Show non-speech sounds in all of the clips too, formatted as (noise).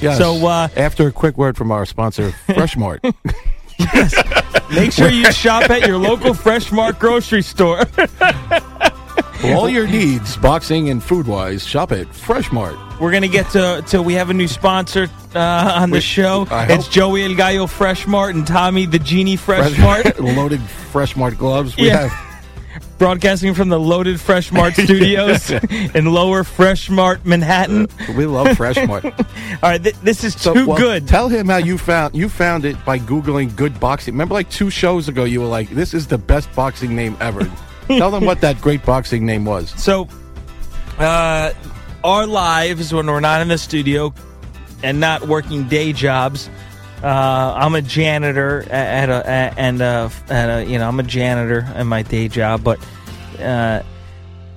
Yes. So, uh, after a quick word from our sponsor, (laughs) Freshmart. Yes. Make sure you shop at your local Fresh Mart grocery store. For all your needs, boxing and food wise, shop at Freshmart. We're gonna get to to we have a new sponsor uh, on the We- show. It's Joey El Gallo Fresh Mart and Tommy the Genie Fresh Mart. (laughs) Loaded Freshmart gloves. We Yeah. have Broadcasting from the loaded Fresh Mart (laughs) studios in lower Fresh Mart, Manhattan. we love Freshmart. (laughs) All right, th- this is So, too well, good. Tell him how you found you found it by googling good boxing. Remember, like two shows ago, you were like, "This is the best boxing name ever." (laughs) tell them what that great boxing name was. So, uh, our lives when we're not in the studio and not working day jobs. Uh, I'm a janitor at a, and uh, at a, you know I'm a janitor in my day job, but uh,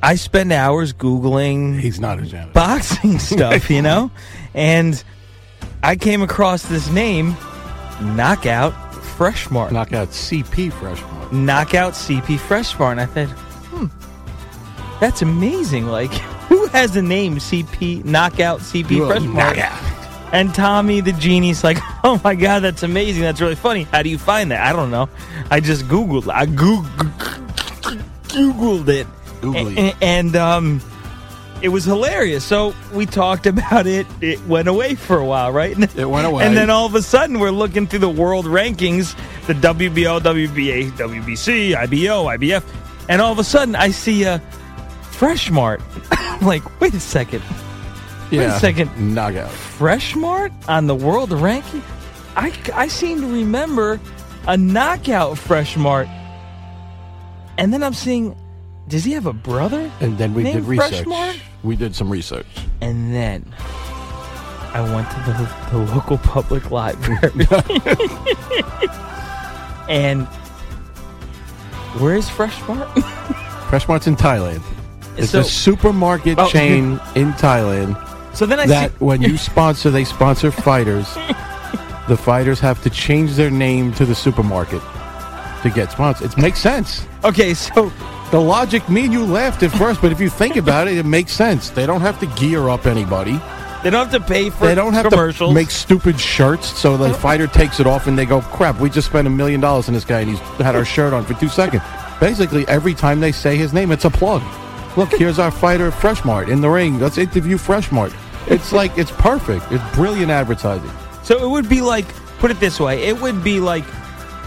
I spend hours googling He's not a janitor. boxing (laughs) stuff, you know, and I came across this name, Knockout Fresh Mart. Knockout CP Freshmart. Knockout CP Freshmart, and I said, hmm, that's amazing. Like, (laughs) who has the name CP Knockout CP Well, Freshmart? knockout. And Tommy the genie's like, (laughs) oh my god, that's amazing. That's really funny. How do you find that? I don't know. I just googled. I googled googled it, Googly. A- a- and um, it was hilarious. So we talked about it. It went away for a while, right? (laughs) It went away. And then all of a sudden, we're looking through the world rankings, the WBO, WBA, WBC, IBO, IBF, and all of a sudden, I see a Fresh Mart. (laughs) I'm like, wait a second, Yeah. a second. Knockout. Fresh Mart on the world ranking? I, I seem to remember a knockout Fresh Mart. And then I'm seeing, does he have a brother? And then we named did research. We did some research. And then I went to the, the local public library. (laughs) and where's Fresh Mart? (laughs) Freshmart's in Thailand. It's So- a supermarket Oh. chain in Thailand so then I that see, when you sponsor, they sponsor fighters. (laughs) the fighters have to change their name to the supermarket to get sponsored. It makes sense. okay, so The logic, me and you laughed at first, but if you think about it, it makes sense. They don't have to gear up anybody. they don't have to pay for They don't have commercials. to make stupid shirts so the fighter takes it off and they go, crap, we just spent a million dollars on this guy and he's had our shirt on for two seconds. Basically, every time they say his name, it's a plug. Look, here's our fighter, Freshmart, in the ring. Let's interview Freshmart. it's like it's perfect. It's brilliant advertising. So it would be like, put it this way, it would be like,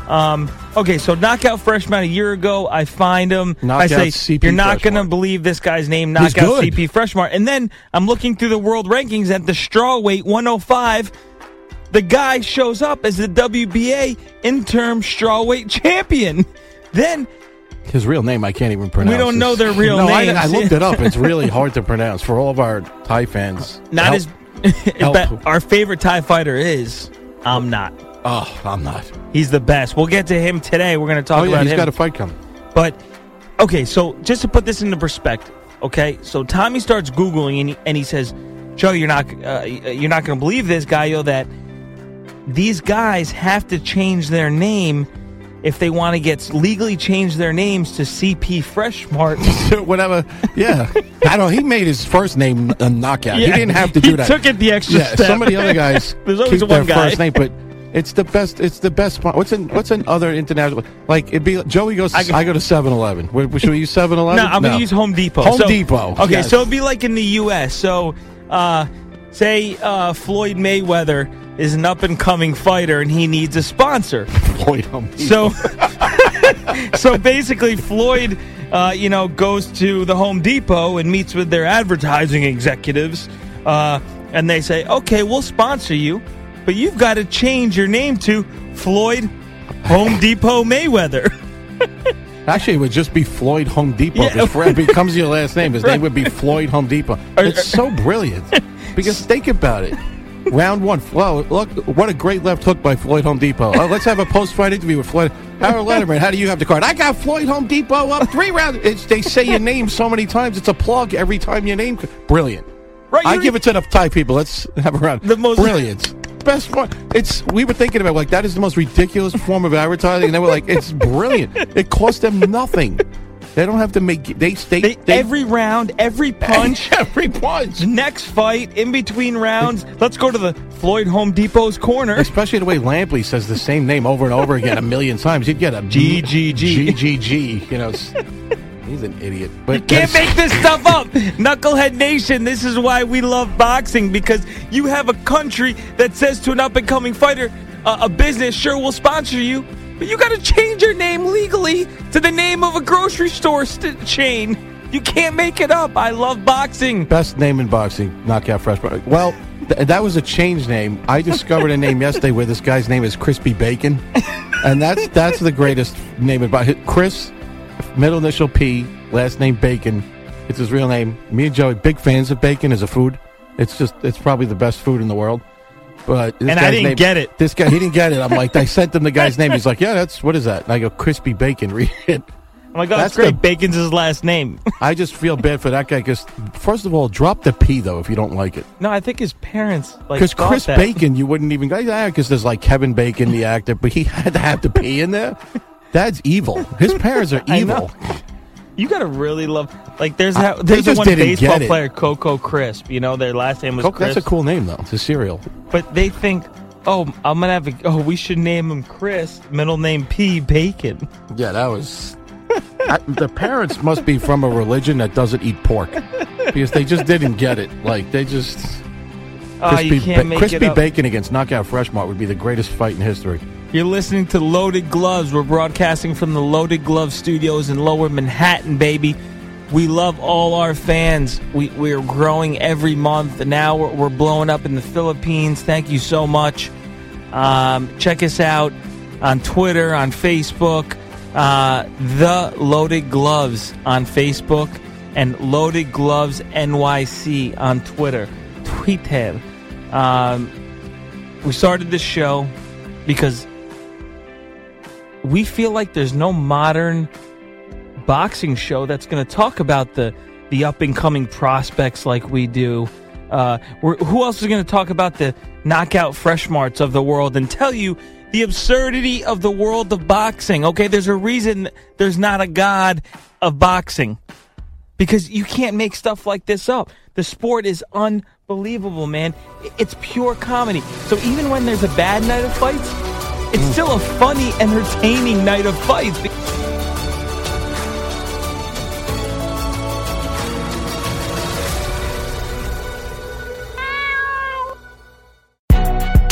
um, okay, so knockout Freshmart a year ago, I find him. I say, CP you're not going to believe this guy's name, knockout. CP Freshmart. And then I'm looking through the world rankings at the straw weight 105. The guy shows up as the WBA interim strawweight champion. (laughs) Then His real name I can't even pronounce. We don't know their real no, I- I, looked it up. It's (laughs) really hard to pronounce for all of our Thai fans. not Help. as (laughs) our favorite Thai fighter is I'm not. Oh, I'm not. He's the best. We'll get to him today. We're going to talk Oh yeah, about he's him. got a fight coming. But okay, so just to put this into perspective, okay, so Tommy starts googling and he, and he says, "Joe, you're not uh, you're not going to believe this, Gallo, that these guys have to change their name if they want to get legally change their names to CP Freshmart." (laughs) Whatever. Yeah, (laughs) I don't. He made his first name a knockout. he didn't have to do he that. took it the extra yeah, step. some of the other (laughs) guys There's always keep one their guy. first name, but it's the best. It's the best. What's in What's in other international? Like it'd be Joey goes. I I, go- to 7-Eleven. Should we use 7-Eleven? No, I'm going to use Home Depot. Home So- Depot. Okay, Yes. so it'd be like in the U.S. So, uh, say uh, Floyd Mayweather is an up and coming fighter and he needs a sponsor. Floyd Home Depot. So, (laughs) so basically, Floyd, uh, you know, goes to the Home Depot and meets with their advertising executives, uh, and they say, "Okay, we'll sponsor you, but you've got to change your name to Floyd Home Depot Mayweather." (laughs) Actually, it would just be Floyd Home Depot. Yeah. If it becomes your last name, his (laughs) name would be Floyd Home Depot. It's so brilliant because think about it. (laughs) Round one. Well, look, what a great left hook by Floyd Home Depot. Oh, let's have a post-fight interview with Floyd. Harold (laughs) Lederman, how do you have the card? I got Floyd Home Depot up three rounds. It's, they say your name so many times. It's a plug every time your name. Brilliant. Right, I give it to the Thai people. Let's have a round. The most- brilliant. Best one. It's we were thinking about like that is the most ridiculous form of advertising, and they were like, it's brilliant. It cost them nothing. They don't have to make they they, They, they every round, every (laughs) punch, every punch. next fight, in between rounds. Let's go to the Floyd Home Depot's corner. Especially the way Lampley says the same name over and over again a million times. You'd get a (laughs) GGG. GGG. You know, he's an idiot. But You can't make this stuff up. Knucklehead Nation, this is why we love boxing because you have a country that says to an up and coming fighter, uh, a business, sure, we'll sponsor you, but you got to change your name legally to the name of a grocery store st- chain. You can't make it up. I love boxing. Best name in boxing, knockout fresh. Well, th- that was a change name. I discovered a name (laughs) yesterday where this guy's name is Crispy Bacon, and that's that's the greatest name in boxing. Chris, middle initial P, last name Bacon. It's his real name. Me and Joey, big fans of bacon as a food. It's just it's probably the best food in the world. But this And I didn't name- get it. This guy, he didn't get it. I'm like, I sent him the guy's name. He's (laughs) like, yeah, that's what is that? And I go, Crispy Bacon. (laughs) Read it. Oh my God, that's That's great. the- Bacon's his last name. (laughs) I just feel bad for that guy because, first of all, drop the P though if you don't like it. no, I think his parents like Because Chris that. Bacon, you wouldn't even go, yeah, because there's like Kevin Bacon, the actor, but he had to have the P in there. That's evil. His parents are evil. You gotta really love like there's that, there's the one baseball player Coco Crisp. You know their last name was Coke, Crisp. that's a cool name though. It's a cereal. But they think, oh, I'm gonna have a. Oh, we should name him Chris. Middle name P. Bacon. Yeah, that was. I, the parents must be from a religion that doesn't eat pork because they just didn't get it. Like they just. Oh, you can't ba- make crispy it up. bacon against Knockout Freshmart would be the greatest fight in history. You're listening to Loaded Gloves. We're broadcasting from the Loaded Glove Studios in Lower Manhattan, baby. We love all our fans. We we're growing every month, now we're, we're blowing up in the Philippines. Thank you so much. Um, check us out on Twitter, on Facebook, uh, the Loaded Gloves on Facebook, and Loaded Gloves NYC on Twitter. Twitter. Um, we started this show because we feel like there's no modern boxing show that's going to talk about the the up and coming prospects like we do. Uh, we're, who else is going to talk about the knockout fresh marts of the world and tell you the absurdity of the world of boxing? Okay, there's a reason there's not a god of boxing because you can't make stuff like this up. The sport is unbelievable, man. It's pure comedy. So even when there's a bad night of fights, it's still a funny, entertaining night of fights.